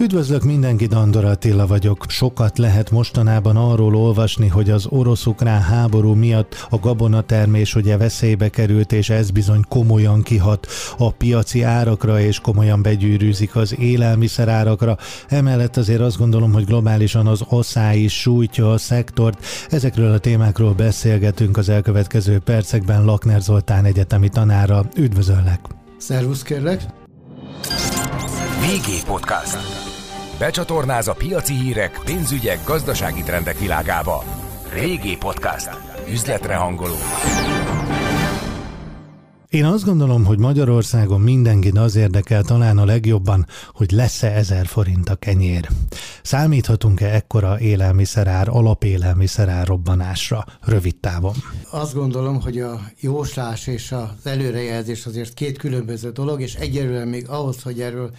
Üdvözlök mindenkit, Andor Attila vagyok. Sokat lehet mostanában arról olvasni, hogy az orosz-ukrán háború miatt a gabonatermés ugye veszélybe került, és ez bizony komolyan kihat a piaci árakra, és komolyan begyűrűzik az élelmiszer árakra. Emellett azért azt gondolom, hogy globálisan az asszály is sújtja a szektort. Ezekről a témákról beszélgetünk az elkövetkező percekben Lakner Zoltán egyetemi tanára. Üdvözöllek! Szervusz kérlek! VG Podcast. Becsatornáz a piaci hírek, pénzügyek, gazdasági trendek világába. Régi Podcast. Üzletre hangoló. Én azt gondolom, hogy Magyarországon mindenkit az érdekel talán a legjobban, hogy lesz-e ezer forint a kenyér. Számíthatunk-e ekkora élelmiszerár, alapélelmiszerár robbanásra rövid távon? Azt gondolom, hogy a jóslás és az előrejelzés azért két különböző dolog, és egyelőre még ahhoz, hogy erről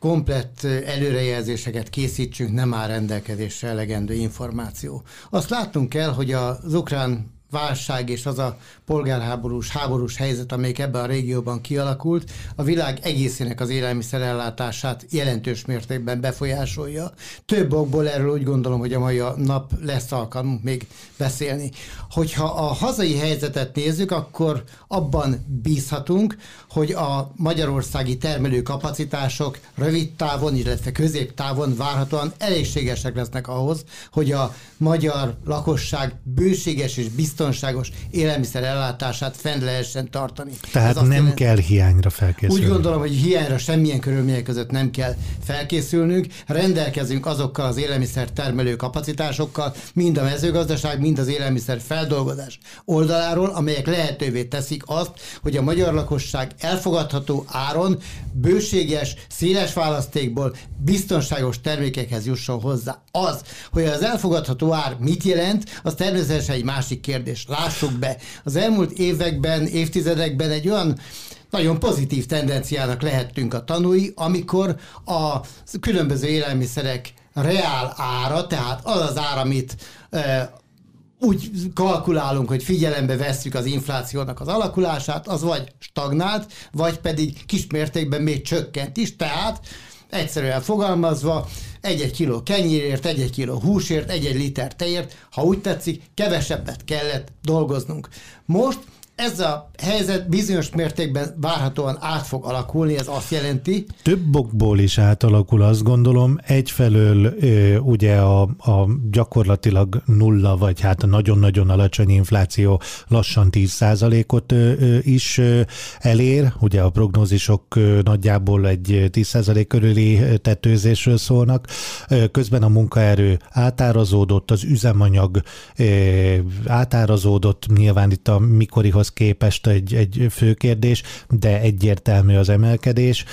komplett előrejelzéseket készítsünk, nem áll rendelkezésre elegendő információ. Azt látnunk kell, hogy az ukrán válság és az a polgárháborús, háborús helyzet, amelyik ebben a régióban kialakult, a világ egészének az élelmiszerellátását jelentős mértékben befolyásolja. Több okból erről úgy gondolom, hogy a mai nap lesz alkalmunk még beszélni. Hogyha a hazai helyzetet nézzük, akkor abban bízhatunk, hogy a magyarországi termelőkapacitások rövid távon, illetve középtávon várhatóan elégségesek lesznek ahhoz, hogy a magyar lakosság bőséges és biztonságos élelmiszer ellátását fenn lehessen tartani. Tehát nem jelent, kell hiányra felkészülni. Úgy gondolom, hogy hiányra semmilyen körülmények között nem kell felkészülnünk. Rendelkezünk azokkal az élelmiszer termelő kapacitásokkal, mind a mezőgazdaság, mind az élelmiszer feldolgozás oldaláról, amelyek lehetővé teszik azt, hogy a magyar lakosság elfogadható áron, bőséges, széles választékból biztonságos termékekhez jusson hozzá. Az, hogy az elfogadható ár mit jelent, az természetesen egy másik kérdés. Lássuk be, az elmúlt években, évtizedekben egy olyan nagyon pozitív tendenciának lehettünk a tanúi, amikor a különböző élelmiszerek reál ára, tehát az az ár, amit e, úgy kalkulálunk, hogy figyelembe vesszük az inflációnak az alakulását, az vagy stagnált, vagy pedig kismértékben még csökkent is, tehát egyszerűen fogalmazva, egy-egy kiló kenyérért, egy-egy kiló húsért, egy-egy liter tejért, ha úgy tetszik, kevesebbet kellett dolgoznunk. Most ez a helyzet bizonyos mértékben várhatóan át fog alakulni, ez azt jelenti. Több okból is átalakul, azt gondolom. Egyfelől ugye a, a gyakorlatilag nulla, vagy hát a nagyon-nagyon alacsony infláció lassan 10%-ot is elér. Ugye a prognózisok nagyjából egy 10% körüli tetőzésről szólnak. Közben a munkaerő átárazódott, az üzemanyag átárazódott, nyilván itt a mikorihoz képest egy, egy fő kérdés, de egyértelmű az emelkedés.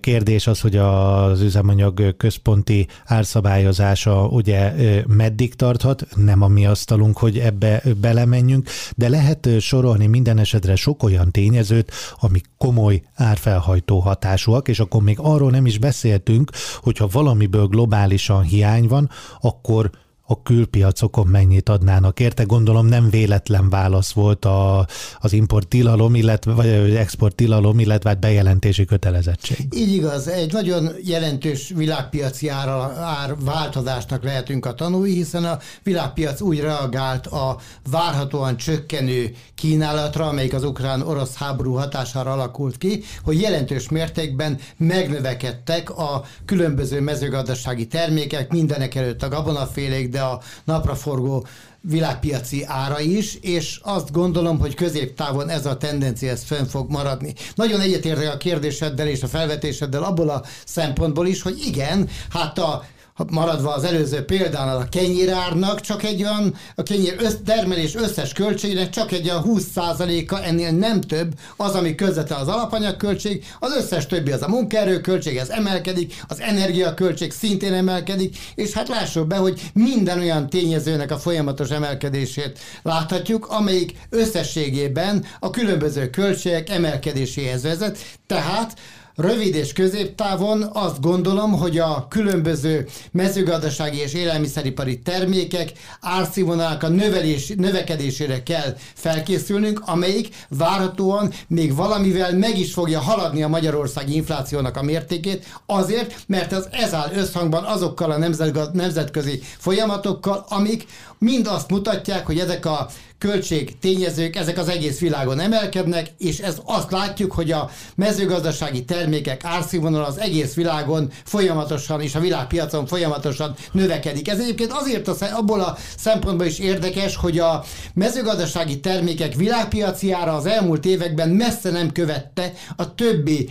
Kérdés az, hogy az üzemanyag központi árszabályozása ugye meddig tarthat, nem a mi asztalunk, hogy ebbe belemenjünk, de lehet sorolni minden esetre sok olyan tényezőt, ami komoly árfelhajtó hatásúak, és akkor még arról nem is beszéltünk, hogyha valamiből globálisan hiány van, akkor a külpiacokon mennyit adnának érte. Gondolom nem véletlen válasz volt a, az import tilalom, illetve, vagy export tilalom, illetve hát bejelentési kötelezettség. Így igaz, egy nagyon jelentős világpiaci ár, ár változásnak lehetünk a tanúi, hiszen a világpiac úgy reagált a várhatóan csökkenő kínálatra, amelyik az ukrán-orosz háború hatására alakult ki, hogy jelentős mértékben megnövekedtek a különböző mezőgazdasági termékek, mindenek előtt a gabonafélék, a napraforgó világpiaci ára is, és azt gondolom, hogy középtávon ez a tendencia ez fönn fog maradni. Nagyon egyetértek a kérdéseddel és a felvetéseddel abból a szempontból is, hogy igen, hát a maradva az előző példánál a kenyérárnak csak egy olyan, a kenyér össz, termelés összes költségének csak egy olyan 20%-a, ennél nem több, az, ami közvetlen az alapanyagköltség, az összes többi az a munkaerőköltség, ez emelkedik, az energiaköltség szintén emelkedik, és hát lássuk be, hogy minden olyan tényezőnek a folyamatos emelkedését láthatjuk, amelyik összességében a különböző költségek emelkedéséhez vezet, tehát rövid és középtávon azt gondolom, hogy a különböző mezőgazdasági és élelmiszeripari termékek árszínvonalának a növelés, növekedésére kell felkészülnünk, amelyik várhatóan még valamivel meg is fogja haladni a magyarországi inflációnak a mértékét, azért, mert ez, ez áll összhangban azokkal a nemzetközi folyamatokkal, amik mind azt mutatják, hogy ezek a költség tényezők, ezek az egész világon emelkednek, és ez azt látjuk, hogy a mezőgazdasági termékek árszínvonal az egész világon folyamatosan és a világpiacon folyamatosan növekedik. Ez egyébként azért a, abból a szempontból is érdekes, hogy a mezőgazdasági termékek világpiaci ára az elmúlt években messze nem követte a többi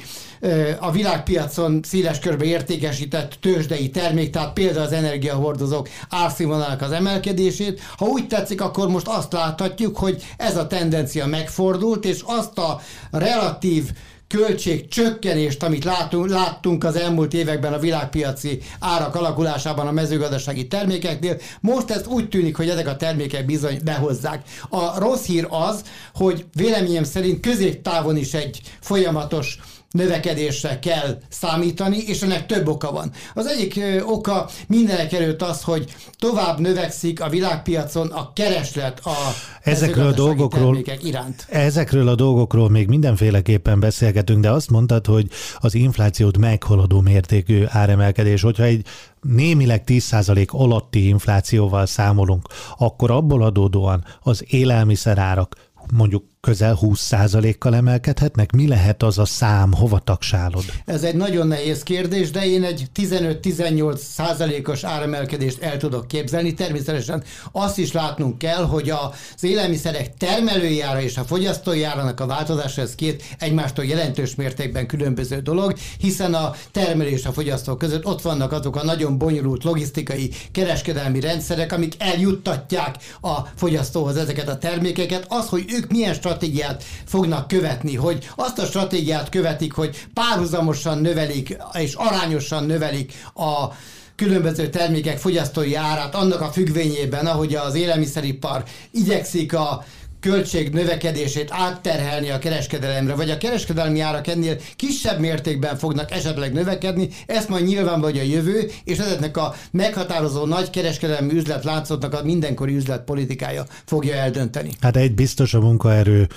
a világpiacon széles körbe értékesített tőzsdei termék, tehát például az energiahordozók árszínvonalának az emelkedését. Ha úgy tetszik, akkor most azt láthatjuk, hogy ez a tendencia megfordult, és azt a relatív költség csökkenést, amit látunk, láttunk az elmúlt években a világpiaci árak alakulásában a mezőgazdasági termékeknél. Most ez úgy tűnik, hogy ezek a termékek bizony behozzák. A rossz hír az, hogy véleményem szerint középtávon is egy folyamatos növekedésre kell számítani, és ennek több oka van. Az egyik oka mindenek előtt az, hogy tovább növekszik a világpiacon a kereslet a ezekről a dolgokról iránt. Ezekről a dolgokról még mindenféleképpen beszélgetünk, de azt mondtad, hogy az inflációt meghaladó mértékű áremelkedés, hogyha egy némileg 10% alatti inflációval számolunk, akkor abból adódóan az élelmiszerárak mondjuk közel 20%-kal emelkedhetnek? Mi lehet az a szám, hova tagsálod? Ez egy nagyon nehéz kérdés, de én egy 15-18%-os áremelkedést el tudok képzelni. Természetesen azt is látnunk kell, hogy az élelmiszerek termelőjára és a fogyasztójárának a változása ez két egymástól jelentős mértékben különböző dolog, hiszen a termelő és a fogyasztó között ott vannak azok a nagyon bonyolult logisztikai, kereskedelmi rendszerek, amik eljuttatják a fogyasztóhoz ezeket a termékeket. Az, hogy ők milyen stratégiát fognak követni, hogy azt a stratégiát követik, hogy párhuzamosan növelik és arányosan növelik a különböző termékek fogyasztói árát annak a függvényében, ahogy az élelmiszeripar igyekszik a költség növekedését átterhelni a kereskedelemre, vagy a kereskedelmi árak ennél kisebb mértékben fognak esetleg növekedni, ezt majd nyilván vagy a jövő, és ezeknek a meghatározó nagy kereskedelmi üzletláncoknak a mindenkori üzletpolitikája fogja eldönteni. Hát egy biztos a munkaerő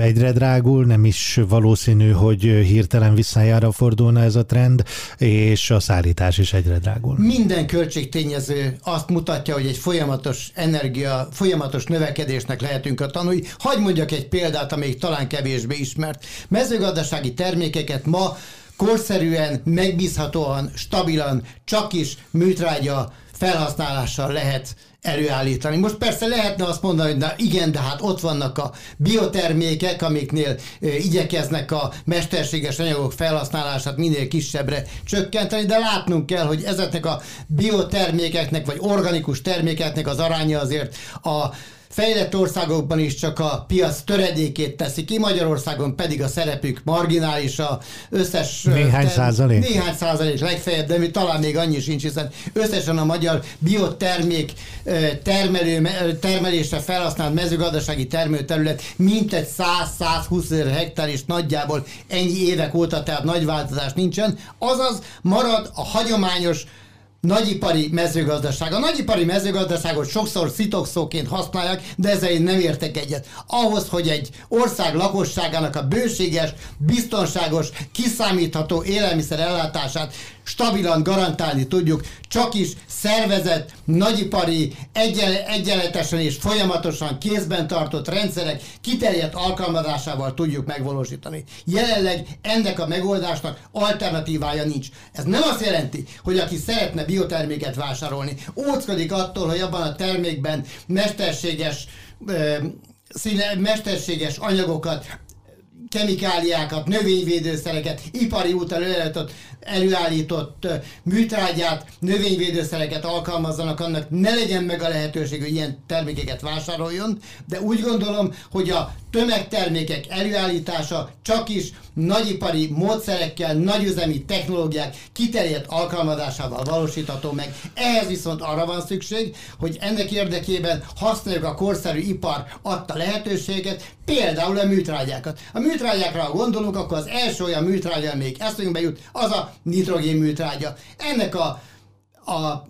egyre drágul, nem is valószínű, hogy hirtelen visszájára fordulna ez a trend, és a szállítás is egyre drágul. Minden költségtényező azt mutatja, hogy egy folyamatos energia, folyamatos növekedésnek lehetünk a tanulni. Hagy mondjak egy példát, amelyik talán kevésbé ismert. Mezőgazdasági termékeket ma korszerűen, megbízhatóan, stabilan, csak is műtrágya felhasználással lehet előállítani. Most persze lehetne azt mondani, hogy na igen, de hát ott vannak a biotermékek, amiknél igyekeznek a mesterséges anyagok felhasználását minél kisebbre csökkenteni, de látnunk kell, hogy ezeknek a biotermékeknek, vagy organikus termékeknek az aránya azért a fejlett országokban is csak a piac töredékét teszi ki, Magyarországon pedig a szerepük marginális, a összes... Néhány ter- százalék? Néhány százalék legfeljebb, de mi talán még annyi sincs, hiszen összesen a magyar biotermék termelő, termelésre felhasznált mezőgazdasági termőterület mintegy 100-120 ezer hektár, és nagyjából ennyi évek óta, tehát nagy változás nincsen. Azaz marad a hagyományos nagyipari mezőgazdaság. A nagyipari mezőgazdaságot sokszor szitokszóként használják, de ezzel én nem értek egyet. Ahhoz, hogy egy ország lakosságának a bőséges, biztonságos, kiszámítható élelmiszer ellátását stabilan garantálni tudjuk, csak is szervezett, nagyipari, egyen, egyenletesen és folyamatosan kézben tartott rendszerek kiterjedt alkalmazásával tudjuk megvalósítani. Jelenleg ennek a megoldásnak alternatívája nincs. Ez nem azt jelenti, hogy aki szeretne bioterméket vásárolni, óckodik attól, hogy abban a termékben mesterséges színe, mesterséges anyagokat kemikáliákat, növényvédőszereket, ipari úton előállított, előállított műtrágyát, növényvédőszereket alkalmazzanak, annak ne legyen meg a lehetőség, hogy ilyen termékeket vásároljon, de úgy gondolom, hogy a tömegtermékek előállítása csak is nagyipari módszerekkel, nagyüzemi technológiák kiterjedt alkalmazásával valósítható meg. Ehhez viszont arra van szükség, hogy ennek érdekében használjuk a korszerű ipar adta lehetőséget, például a műtrágyákat. A műtrágyákra, gondolunk, akkor az első olyan műtrágya, még eszünkbe jut, az a nitrogén műtrágya. Ennek a, a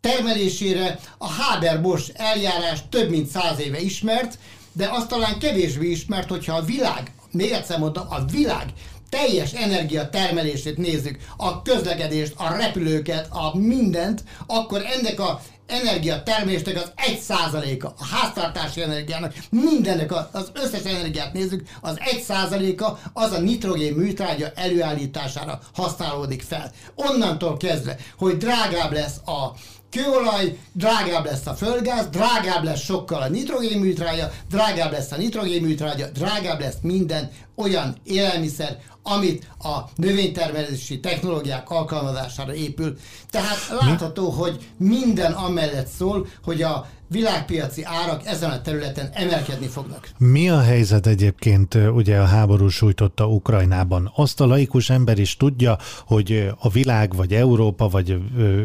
termelésére a Haber-Bosch eljárás több mint száz éve ismert, de azt talán kevésbé ismert, hogyha a világ, még egyszer mondom, a világ teljes energia termelését nézzük, a közlekedést, a repülőket, a mindent, akkor ennek a energia termésnek az egy százaléka, a háztartási energiának, mindennek az összes energiát nézzük, az egy százaléka az a nitrogén műtrágya előállítására használódik fel. Onnantól kezdve, hogy drágább lesz a kőolaj, drágább lesz a földgáz, drágább lesz sokkal a nitrogénműtrágya, drágább lesz a nitrogénműtrágya, drágább lesz minden olyan élelmiszer, amit a növénytermelési technológiák alkalmazására épül. Tehát látható, hogy minden amellett szól, hogy a világpiaci árak ezen a területen emelkedni fognak. Mi a helyzet egyébként ugye a háború sújtotta Ukrajnában? Azt a laikus ember is tudja, hogy a világ, vagy Európa, vagy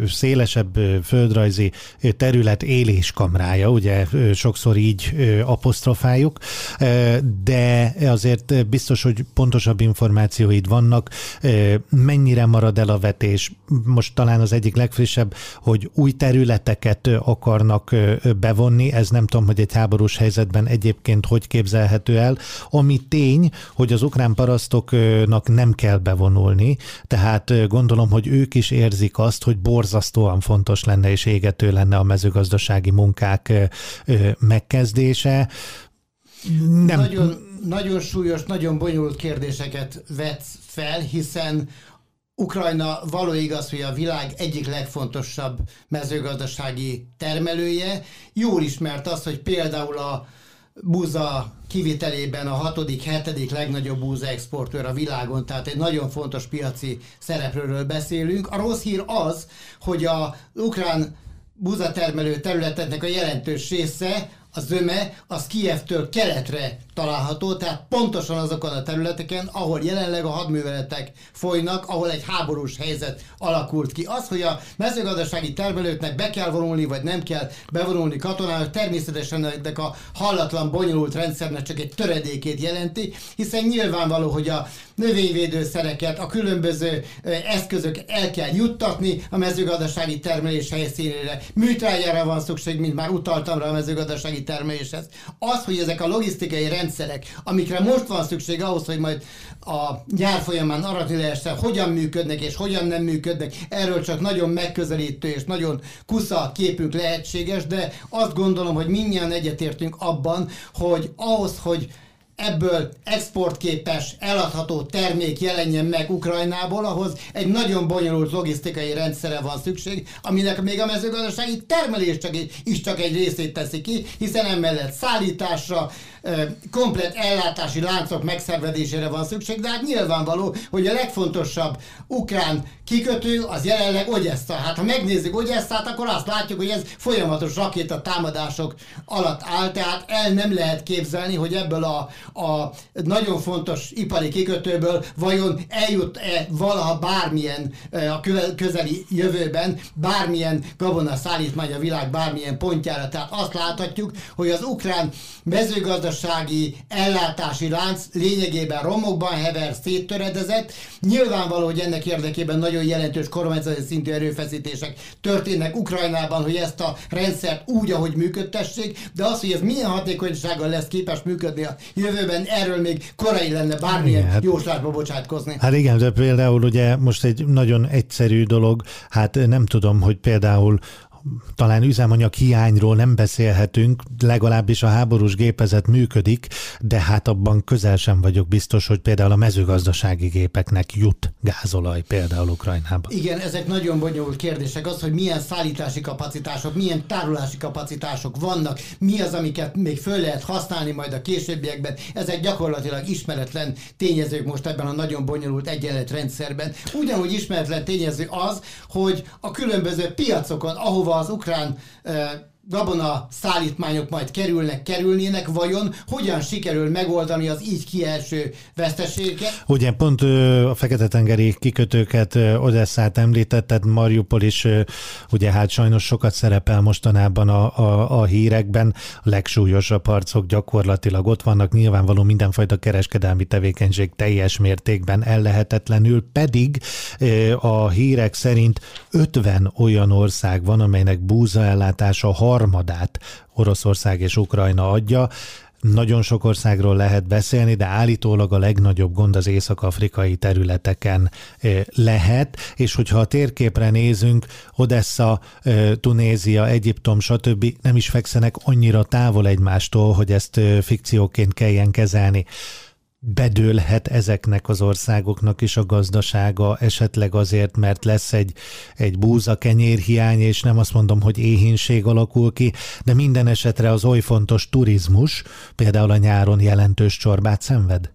szélesebb földrajzi terület éléskamrája, ugye sokszor így apostrofáljuk, de azért biztos, hogy pontosabb információid vannak, mennyire marad el a vetés. Most talán az egyik legfrissebb, hogy új területeket akarnak bevonni, ez nem tudom, hogy egy háborús helyzetben egyébként hogy képzelhető el, ami tény, hogy az ukrán parasztoknak nem kell bevonulni, tehát gondolom, hogy ők is érzik azt, hogy borzasztóan fontos lenne és égető lenne a mezőgazdasági munkák megkezdése. Nem. Nagyon, nagyon súlyos, nagyon bonyolult kérdéseket vetsz fel, hiszen Ukrajna való igaz, hogy a világ egyik legfontosabb mezőgazdasági termelője. Jól ismert az, hogy például a búza kivitelében a hatodik, hetedik legnagyobb búza exportőr a világon, tehát egy nagyon fontos piaci szereplőről beszélünk. A rossz hír az, hogy a ukrán búzatermelő területeknek a jelentős része a zöme az Kievtől keletre található, tehát pontosan azokon a területeken, ahol jelenleg a hadműveletek folynak, ahol egy háborús helyzet alakult ki. Az, hogy a mezőgazdasági termelőknek be kell vonulni, vagy nem kell bevonulni katonának, természetesen ennek a hallatlan, bonyolult rendszernek csak egy töredékét jelenti, hiszen nyilvánvaló, hogy a növényvédőszereket, a különböző eszközök el kell juttatni a mezőgazdasági termelés helyszínére. Műtrágyára van szükség, mint már utaltam rá a mezőgazdasági termeléshez. Az, hogy ezek a logisztikai rendszerek, amikre most van szükség ahhoz, hogy majd a nyár folyamán aratni lehessen, hogyan működnek és hogyan nem működnek, erről csak nagyon megközelítő és nagyon kusza képünk lehetséges, de azt gondolom, hogy mindjárt egyetértünk abban, hogy ahhoz, hogy ebből exportképes, eladható termék jelenjen meg Ukrajnából, ahhoz egy nagyon bonyolult logisztikai rendszere van szükség, aminek még a mezőgazdasági termelés csak egy, is csak egy részét teszi ki, hiszen emellett szállításra, komplet ellátási láncok megszervezésére van szükség, de hát nyilvánvaló, hogy a legfontosabb ukrán kikötő az jelenleg Ogyessa. Hát ha megnézzük Ogyesszát, akkor azt látjuk, hogy ez folyamatos rakéta támadások alatt áll, tehát el nem lehet képzelni, hogy ebből a, a nagyon fontos ipari kikötőből vajon eljut-e valaha bármilyen a közeli jövőben, bármilyen gabona szállítmány a világ bármilyen pontjára. Tehát azt láthatjuk, hogy az ukrán mezőgazdasági ellátási lánc lényegében romokban hever, széttöredezett. Nyilvánvaló, hogy ennek érdekében nagyon jelentős kormányzati szintű erőfeszítések történnek Ukrajnában, hogy ezt a rendszert úgy, ahogy működtessék, de az, hogy ez milyen hatékonysággal lesz képes működni a jövőben, erről még korai lenne bármilyen hát, jóslásba bocsátkozni. Hát igen, de például ugye most egy nagyon egyszerű dolog, hát nem tudom, hogy például talán üzemanyag hiányról nem beszélhetünk, legalábbis a háborús gépezet működik, de hát abban közel sem vagyok biztos, hogy például a mezőgazdasági gépeknek jut gázolaj például Ukrajnában. Igen, ezek nagyon bonyolult kérdések. Az, hogy milyen szállítási kapacitások, milyen tárolási kapacitások vannak, mi az, amiket még föl lehet használni majd a későbbiekben, ezek gyakorlatilag ismeretlen tényezők most ebben a nagyon bonyolult egyenletrendszerben. Ugyanúgy ismeretlen tényező az, hogy a különböző piacokon, ahova az ukrán gabona szállítmányok majd kerülnek, kerülnének, vajon hogyan sikerül megoldani az így kieső veszteségeket? Ugye pont a Fekete-tengeri kikötőket, Odesszát említetted, Mariupol is ugye hát sajnos sokat szerepel mostanában a, a, a hírekben, a legsúlyosabb harcok gyakorlatilag ott vannak, nyilvánvaló mindenfajta kereskedelmi tevékenység teljes mértékben ellehetetlenül, pedig a hírek szerint 50 olyan ország van, amelynek búzaellátása harmadát Oroszország és Ukrajna adja. Nagyon sok országról lehet beszélni, de állítólag a legnagyobb gond az észak-afrikai területeken lehet, és hogyha a térképre nézünk, Odessa, Tunézia, Egyiptom, stb. nem is fekszenek annyira távol egymástól, hogy ezt fikcióként kelljen kezelni bedőlhet ezeknek az országoknak is a gazdasága, esetleg azért, mert lesz egy, egy búza kenyérhiány, és nem azt mondom, hogy éhínség alakul ki, de minden esetre az oly fontos turizmus például a nyáron jelentős csorbát szenved?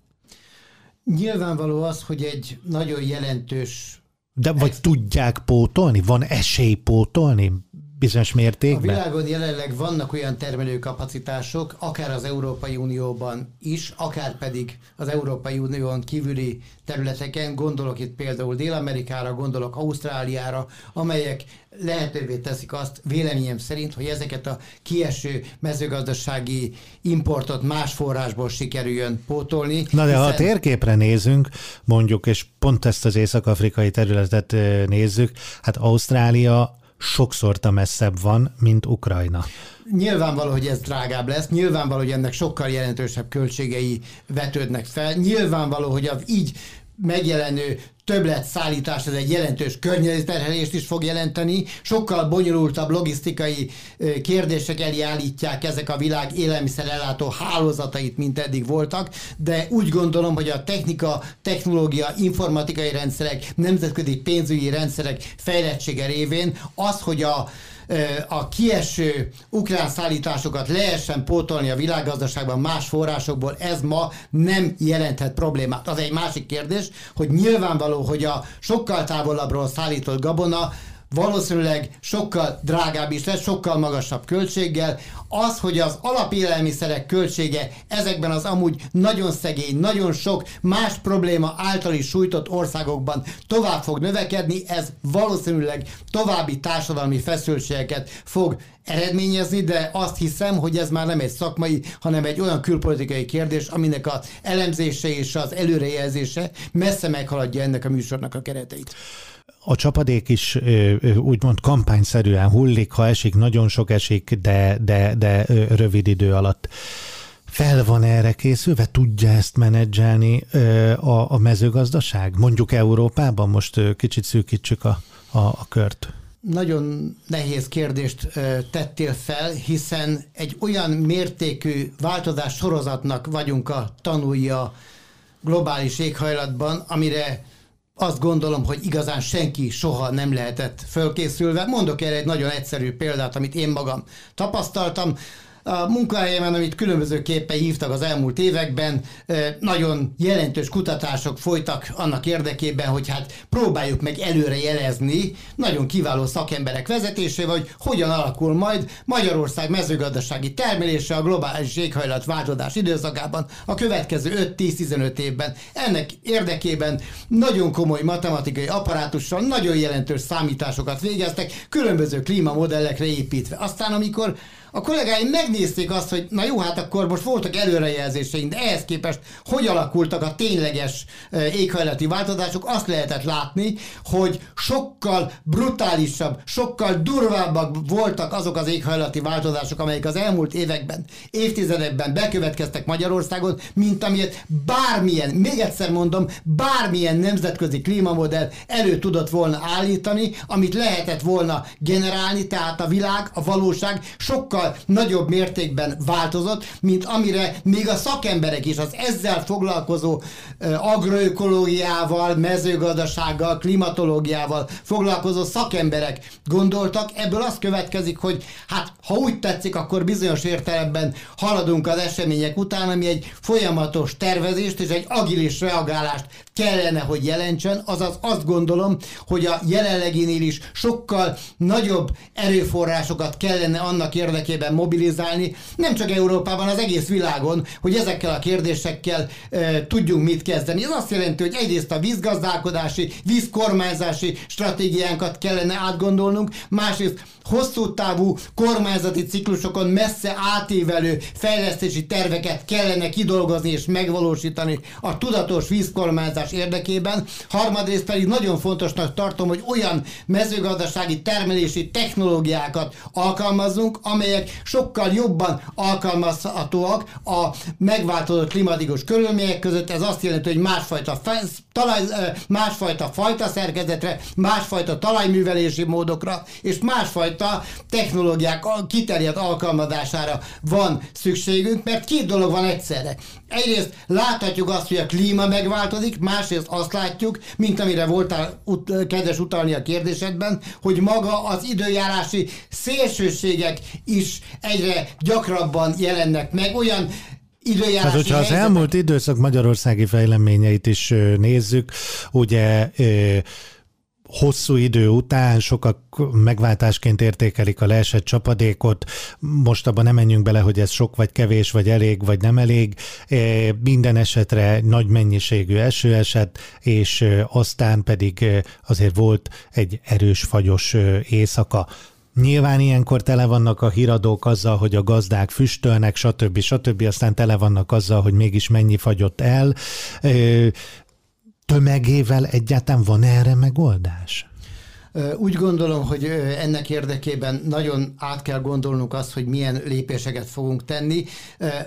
Nyilvánvaló az, hogy egy nagyon jelentős de vagy tudják pótolni? Van esély pótolni? Bizonyos mértékben? A világon jelenleg vannak olyan termelőkapacitások, akár az Európai Unióban is, akár pedig az Európai Unión kívüli területeken, gondolok itt például Dél-Amerikára, gondolok Ausztráliára, amelyek lehetővé teszik azt véleményem szerint, hogy ezeket a kieső mezőgazdasági importot más forrásból sikerüljön pótolni. Na de hiszen... ha a térképre nézünk, mondjuk, és pont ezt az észak-afrikai területet nézzük, hát Ausztrália sokszor messzebb van, mint Ukrajna. Nyilvánvaló, hogy ez drágább lesz, nyilvánvaló, hogy ennek sokkal jelentősebb költségei vetődnek fel, nyilvánvaló, hogy az így megjelenő többlet szállítás, ez egy jelentős környezetterhelést is fog jelenteni, sokkal bonyolultabb logisztikai kérdések elé állítják ezek a világ élelmiszerellátó hálózatait, mint eddig voltak, de úgy gondolom, hogy a technika, technológia, informatikai rendszerek, nemzetközi pénzügyi rendszerek fejlettsége révén az, hogy a a kieső ukrán szállításokat lehessen pótolni a világgazdaságban más forrásokból, ez ma nem jelenthet problémát. Az egy másik kérdés, hogy nyilvánvaló, hogy a sokkal távolabbról szállított gabona valószínűleg sokkal drágább is lesz, sokkal magasabb költséggel. Az, hogy az alapélelmiszerek költsége ezekben az amúgy nagyon szegény, nagyon sok más probléma által is sújtott országokban tovább fog növekedni, ez valószínűleg további társadalmi feszültségeket fog eredményezni, de azt hiszem, hogy ez már nem egy szakmai, hanem egy olyan külpolitikai kérdés, aminek az elemzése és az előrejelzése messze meghaladja ennek a műsornak a kereteit a csapadék is úgymond kampányszerűen hullik, ha esik, nagyon sok esik, de, de, de rövid idő alatt. Fel van erre készülve? Tudja ezt menedzselni a, a mezőgazdaság? Mondjuk Európában most kicsit szűkítsük a, a, a kört. Nagyon nehéz kérdést tettél fel, hiszen egy olyan mértékű változás sorozatnak vagyunk a tanulja globális éghajlatban, amire azt gondolom, hogy igazán senki soha nem lehetett fölkészülve. Mondok erre egy nagyon egyszerű példát, amit én magam tapasztaltam a munkahelyemen, amit különbözőképpen hívtak az elmúlt években, nagyon jelentős kutatások folytak annak érdekében, hogy hát próbáljuk meg előre jelezni, nagyon kiváló szakemberek vezetésével, hogy hogyan alakul majd Magyarország mezőgazdasági termelése a globális éghajlatváltozás időszakában a következő 5-10-15 évben. Ennek érdekében nagyon komoly matematikai apparátussal nagyon jelentős számításokat végeztek, különböző klímamodellekre építve. Aztán amikor a kollégáim megnézték azt, hogy na jó, hát akkor most voltak előrejelzéseink, de ehhez képest hogy alakultak a tényleges éghajlati változások, azt lehetett látni, hogy sokkal brutálisabb, sokkal durvábbak voltak azok az éghajlati változások, amelyek az elmúlt években, évtizedekben bekövetkeztek Magyarországon, mint amilyet bármilyen, még egyszer mondom, bármilyen nemzetközi klímamodell elő tudott volna állítani, amit lehetett volna generálni, tehát a világ, a valóság sokkal sokkal nagyobb mértékben változott, mint amire még a szakemberek is, az ezzel foglalkozó agroökológiával, mezőgazdasággal, klimatológiával foglalkozó szakemberek gondoltak. Ebből az következik, hogy hát ha úgy tetszik, akkor bizonyos értelemben haladunk az események után, ami egy folyamatos tervezést és egy agilis reagálást kellene, hogy jelentsen, azaz azt gondolom, hogy a jelenleginél is sokkal nagyobb erőforrásokat kellene annak érdekében mobilizálni, nem csak Európában, az egész világon, hogy ezekkel a kérdésekkel e, tudjunk mit kezdeni. Ez azt jelenti, hogy egyrészt a vízgazdálkodási, vízkormányzási stratégiánkat kellene átgondolnunk, másrészt hosszú távú kormányzati ciklusokon messze átévelő fejlesztési terveket kellene kidolgozni és megvalósítani a tudatos vízkormányzás érdekében. Harmadrészt pedig nagyon fontosnak tartom, hogy olyan mezőgazdasági termelési technológiákat alkalmazzunk, amelyek sokkal jobban alkalmazhatóak a megváltozott klimatikus körülmények között. Ez azt jelenti, hogy másfajta, talaj, másfajta fajta szerkezetre, másfajta talajművelési módokra és másfajta fajta technológiák kiterjedt alkalmazására van szükségünk, mert két dolog van egyszerre. Egyrészt láthatjuk azt, hogy a klíma megváltozik, másrészt azt látjuk, mint amire voltál ut- kedves utalni a kérdésedben, hogy maga az időjárási szélsőségek is egyre gyakrabban jelennek meg. Olyan időjárási Hát, hogyha helyzetek... az elmúlt időszak magyarországi fejleményeit is nézzük, ugye hosszú idő után sokak megváltásként értékelik a leesett csapadékot. Most abban nem menjünk bele, hogy ez sok vagy kevés, vagy elég, vagy nem elég. E, minden esetre nagy mennyiségű eső esett, és e, aztán pedig e, azért volt egy erős fagyos éjszaka. Nyilván ilyenkor tele vannak a híradók azzal, hogy a gazdák füstölnek, stb. stb. Aztán tele vannak azzal, hogy mégis mennyi fagyott el tömegével egyáltalán van erre megoldás? Úgy gondolom, hogy ennek érdekében nagyon át kell gondolnunk azt, hogy milyen lépéseket fogunk tenni,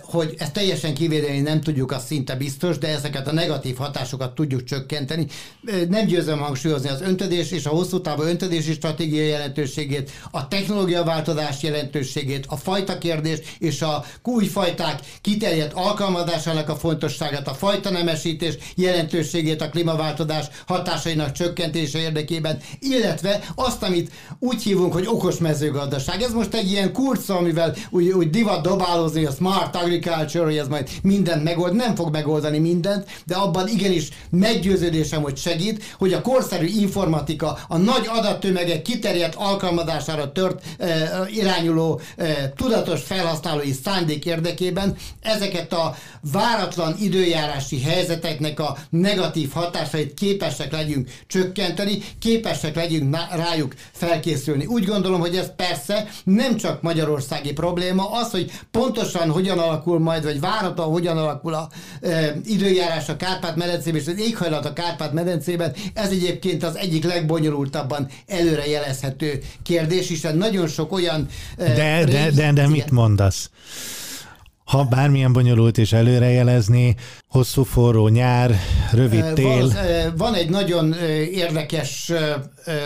hogy ezt teljesen kivédeni nem tudjuk, az szinte biztos, de ezeket a negatív hatásokat tudjuk csökkenteni. Nem győzöm hangsúlyozni az öntödés és a hosszú távú öntödési stratégia jelentőségét, a technológiaváltozás jelentőségét, a fajta kérdés és a új fajták kiterjedt alkalmazásának a fontosságát, a fajta nemesítés jelentőségét a klímaváltozás hatásainak csökkentése érdekében, illetve illetve azt, amit úgy hívunk, hogy okos mezőgazdaság. Ez most egy ilyen kurca, amivel úgy, úgy divat dobálozni, a smart agriculture, hogy ez majd mindent megold, nem fog megoldani mindent, de abban igenis meggyőződésem, hogy segít, hogy a korszerű informatika, a nagy adattömegek kiterjedt alkalmazására tört e, irányuló e, tudatos felhasználói szándék érdekében ezeket a váratlan időjárási helyzeteknek a negatív hatásait képesek legyünk csökkenteni, képesek legyünk rájuk felkészülni. Úgy gondolom, hogy ez persze nem csak magyarországi probléma, az, hogy pontosan hogyan alakul majd, vagy várhatóan hogyan alakul a e, időjárás a Kárpát-medencében, és az éghajlat a Kárpát-medencében, ez egyébként az egyik legbonyolultabban előrejelezhető kérdés, hiszen nagyon sok olyan... E, de, de, de, de mit mondasz? Ha bármilyen bonyolult is előrejelezni, hosszú forró nyár, rövid tél. Van, van egy nagyon érdekes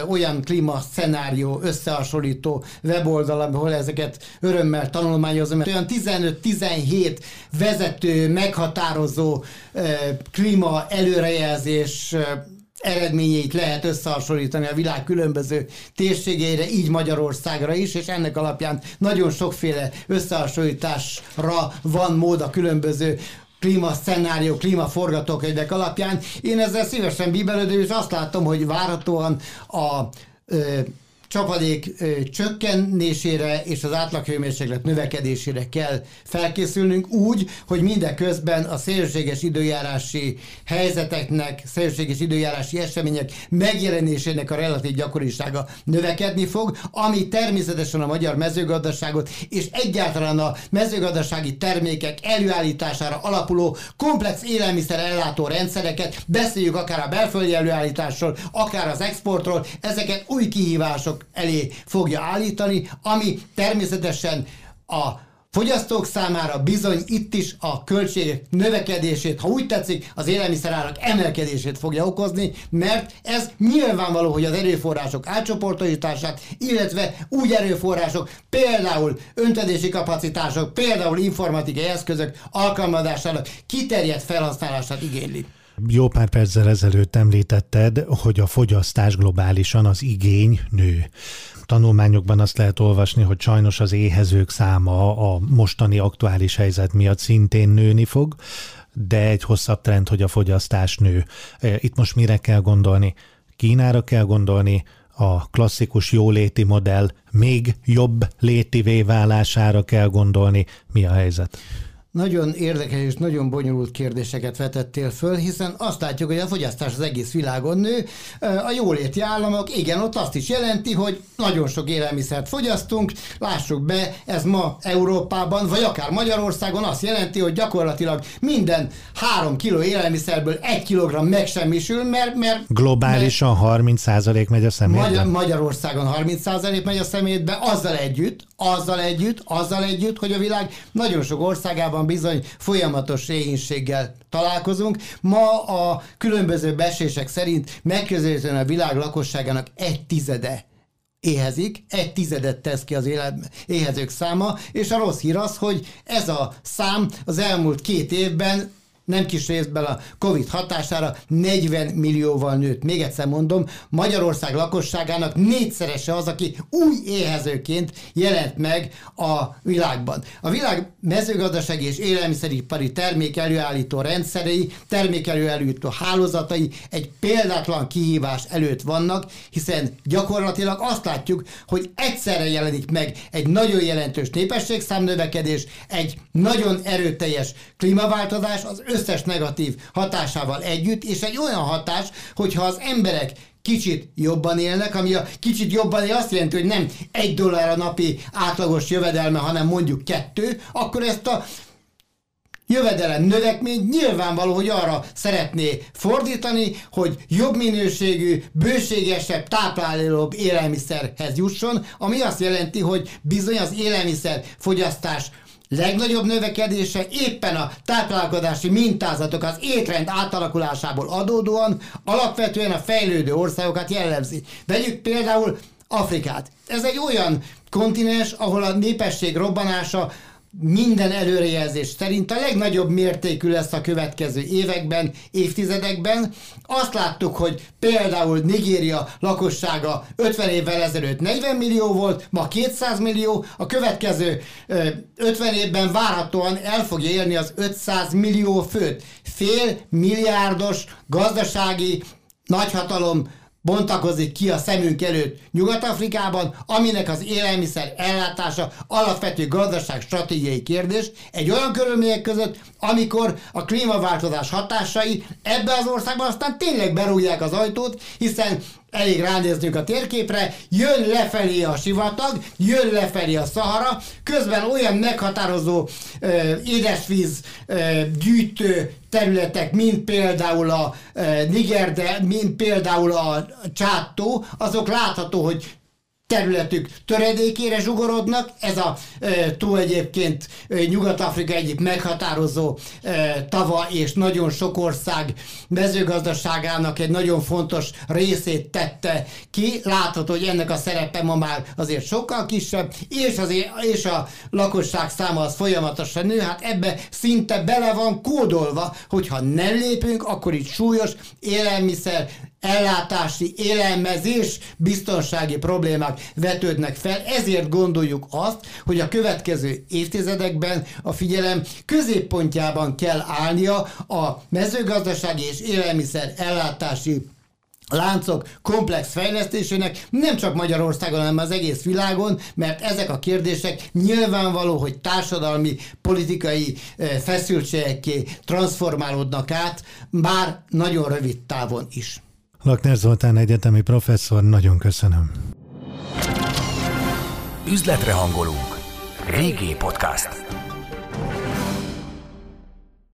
olyan klímaszenárió összehasonlító weboldal, ahol ezeket örömmel tanulmányozom, mert olyan 15-17 vezető, meghatározó klíma előrejelzés eredményeit lehet összehasonlítani a világ különböző térségeire, így Magyarországra is, és ennek alapján nagyon sokféle összehasonlításra van mód a különböző klímaszenárió, klímaforgatókönyvek alapján. Én ezzel szívesen bíbelődöm, és azt látom, hogy várhatóan a ö, csapadék csökkenésére és az átlaghőmérséklet növekedésére kell felkészülnünk úgy, hogy mindeközben a szélséges időjárási helyzeteknek, szélséges időjárási események megjelenésének a relatív gyakorisága növekedni fog, ami természetesen a magyar mezőgazdaságot és egyáltalán a mezőgazdasági termékek előállítására alapuló komplex élelmiszer ellátó rendszereket, beszéljük akár a belföldi előállításról, akár az exportról, ezeket új kihívások elé fogja állítani, ami természetesen a fogyasztók számára bizony itt is a költségek növekedését, ha úgy tetszik, az élelmiszerárak emelkedését fogja okozni, mert ez nyilvánvaló, hogy az erőforrások átcsoportosítását, illetve úgy erőforrások, például öntedési kapacitások, például informatikai eszközök alkalmazásának kiterjedt felhasználását igényli. Jó pár perccel ezelőtt említetted, hogy a fogyasztás globálisan az igény nő. Tanulmányokban azt lehet olvasni, hogy sajnos az éhezők száma a mostani aktuális helyzet miatt szintén nőni fog, de egy hosszabb trend, hogy a fogyasztás nő. E, itt most mire kell gondolni? Kínára kell gondolni, a klasszikus jóléti modell még jobb létivé válására kell gondolni. Mi a helyzet? Nagyon érdekes és nagyon bonyolult kérdéseket vetettél föl, hiszen azt látjuk, hogy a fogyasztás az egész világon nő. A jóléti államok, igen, ott azt is jelenti, hogy nagyon sok élelmiszert fogyasztunk, lássuk be, ez ma Európában, vagy akár Magyarországon azt jelenti, hogy gyakorlatilag minden három kiló élelmiszerből egy kilogramm megsemmisül, mert... mert Globálisan mert 30% megy a szemétbe? Magyar, Magyarországon 30% megy a szemétbe, azzal együtt, azzal együtt, azzal együtt, hogy a világ nagyon sok országában bizony folyamatos éhínséggel találkozunk. Ma a különböző besések szerint megközelítően a világ lakosságának egy tizede éhezik, egy tizedet tesz ki az éhezők száma, és a rossz hír az, hogy ez a szám az elmúlt két évben nem kis részben a Covid hatására 40 millióval nőtt. Még egyszer mondom, Magyarország lakosságának négyszerese az, aki új éhezőként jelent meg a világban. A világ mezőgazdasági és élelmiszeripari termék előállító rendszerei, termék előállító hálózatai egy példátlan kihívás előtt vannak, hiszen gyakorlatilag azt látjuk, hogy egyszerre jelenik meg egy nagyon jelentős népességszámnövekedés, egy nagyon erőteljes klímaváltozás, az összes negatív hatásával együtt, és egy olyan hatás, hogyha az emberek kicsit jobban élnek, ami a kicsit jobban él azt jelenti, hogy nem egy dollár a napi átlagos jövedelme, hanem mondjuk kettő, akkor ezt a jövedelem növekmény nyilvánvaló, hogy arra szeretné fordítani, hogy jobb minőségű, bőségesebb, táplálóbb élelmiszerhez jusson, ami azt jelenti, hogy bizony az élelmiszer fogyasztás legnagyobb növekedése éppen a táplálkozási mintázatok az étrend átalakulásából adódóan alapvetően a fejlődő országokat jellemzi. Vegyük például Afrikát. Ez egy olyan kontinens, ahol a népesség robbanása minden előrejelzés szerint a legnagyobb mértékű lesz a következő években, évtizedekben. Azt láttuk, hogy például Nigéria lakossága 50 évvel ezelőtt 40 millió volt, ma 200 millió, a következő 50 évben várhatóan el fogja érni az 500 millió főt. Fél milliárdos gazdasági nagyhatalom bontakozik ki a szemünk előtt Nyugat-Afrikában, aminek az élelmiszer ellátása alapvető gazdaság stratégiai kérdés, egy olyan körülmények között, amikor a klímaváltozás hatásai ebbe az országban aztán tényleg berúgják az ajtót, hiszen elég ránéznünk a térképre, jön lefelé a sivatag, jön lefelé a Szahara, közben olyan meghatározó ö, édesvíz ö, gyűjtő területek, mint például a ö, Niger, de mint például a Csátó, azok látható, hogy területük töredékére zsugorodnak. Ez a e, tó egyébként e, Nyugat-Afrika egyik meghatározó e, tava, és nagyon sok ország mezőgazdaságának egy nagyon fontos részét tette ki. Látható, hogy ennek a szerepe ma már azért sokkal kisebb, és, azért, és a lakosság száma az folyamatosan nő. Hát ebbe szinte bele van kódolva, hogyha nem lépünk, akkor itt súlyos élelmiszer ellátási, élelmezés, biztonsági problémák vetődnek fel, ezért gondoljuk azt, hogy a következő évtizedekben a figyelem középpontjában kell állnia a mezőgazdasági és élelmiszer ellátási láncok komplex fejlesztésének nem csak Magyarországon, hanem az egész világon, mert ezek a kérdések nyilvánvaló, hogy társadalmi, politikai eh, feszültségekké transformálódnak át, bár nagyon rövid távon is. Lakner Zoltán egyetemi professzor, nagyon köszönöm. Üzletre hangolunk. Régi podcast.